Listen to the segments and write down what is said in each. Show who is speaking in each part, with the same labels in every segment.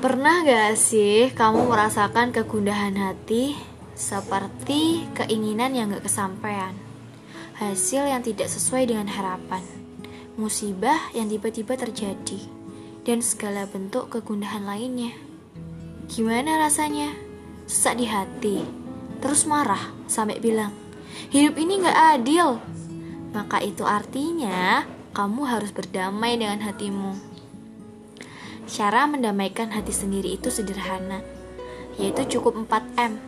Speaker 1: Pernah gak sih kamu merasakan kegundahan hati seperti keinginan yang gak kesampaian? Hasil yang tidak sesuai dengan harapan, musibah yang tiba-tiba terjadi, dan segala bentuk kegundahan lainnya. Gimana rasanya? Sesak di hati, terus marah sampai bilang, hidup ini gak adil. Maka itu artinya kamu harus berdamai dengan hatimu. Cara mendamaikan hati sendiri itu sederhana, yaitu cukup 4M.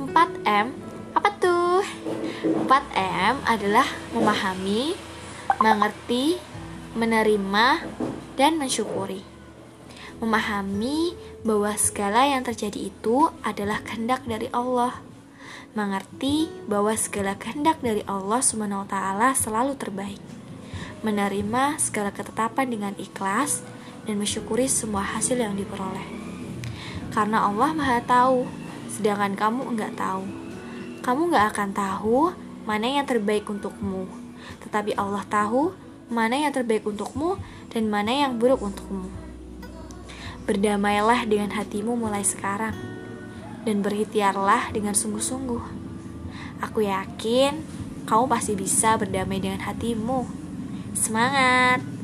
Speaker 1: 4M apa tuh? 4M adalah memahami, mengerti, menerima, dan mensyukuri. Memahami bahwa segala yang terjadi itu adalah kehendak dari Allah. Mengerti bahwa segala kehendak dari Allah SWT selalu terbaik. Menerima segala ketetapan dengan ikhlas dan mensyukuri semua hasil yang diperoleh. Karena Allah Maha Tahu, sedangkan kamu enggak tahu. Kamu enggak akan tahu mana yang terbaik untukmu, tetapi Allah tahu mana yang terbaik untukmu dan mana yang buruk untukmu. Berdamailah dengan hatimu mulai sekarang dan berikhtiarlah dengan sungguh-sungguh. Aku yakin kamu pasti bisa berdamai dengan hatimu. Semangat!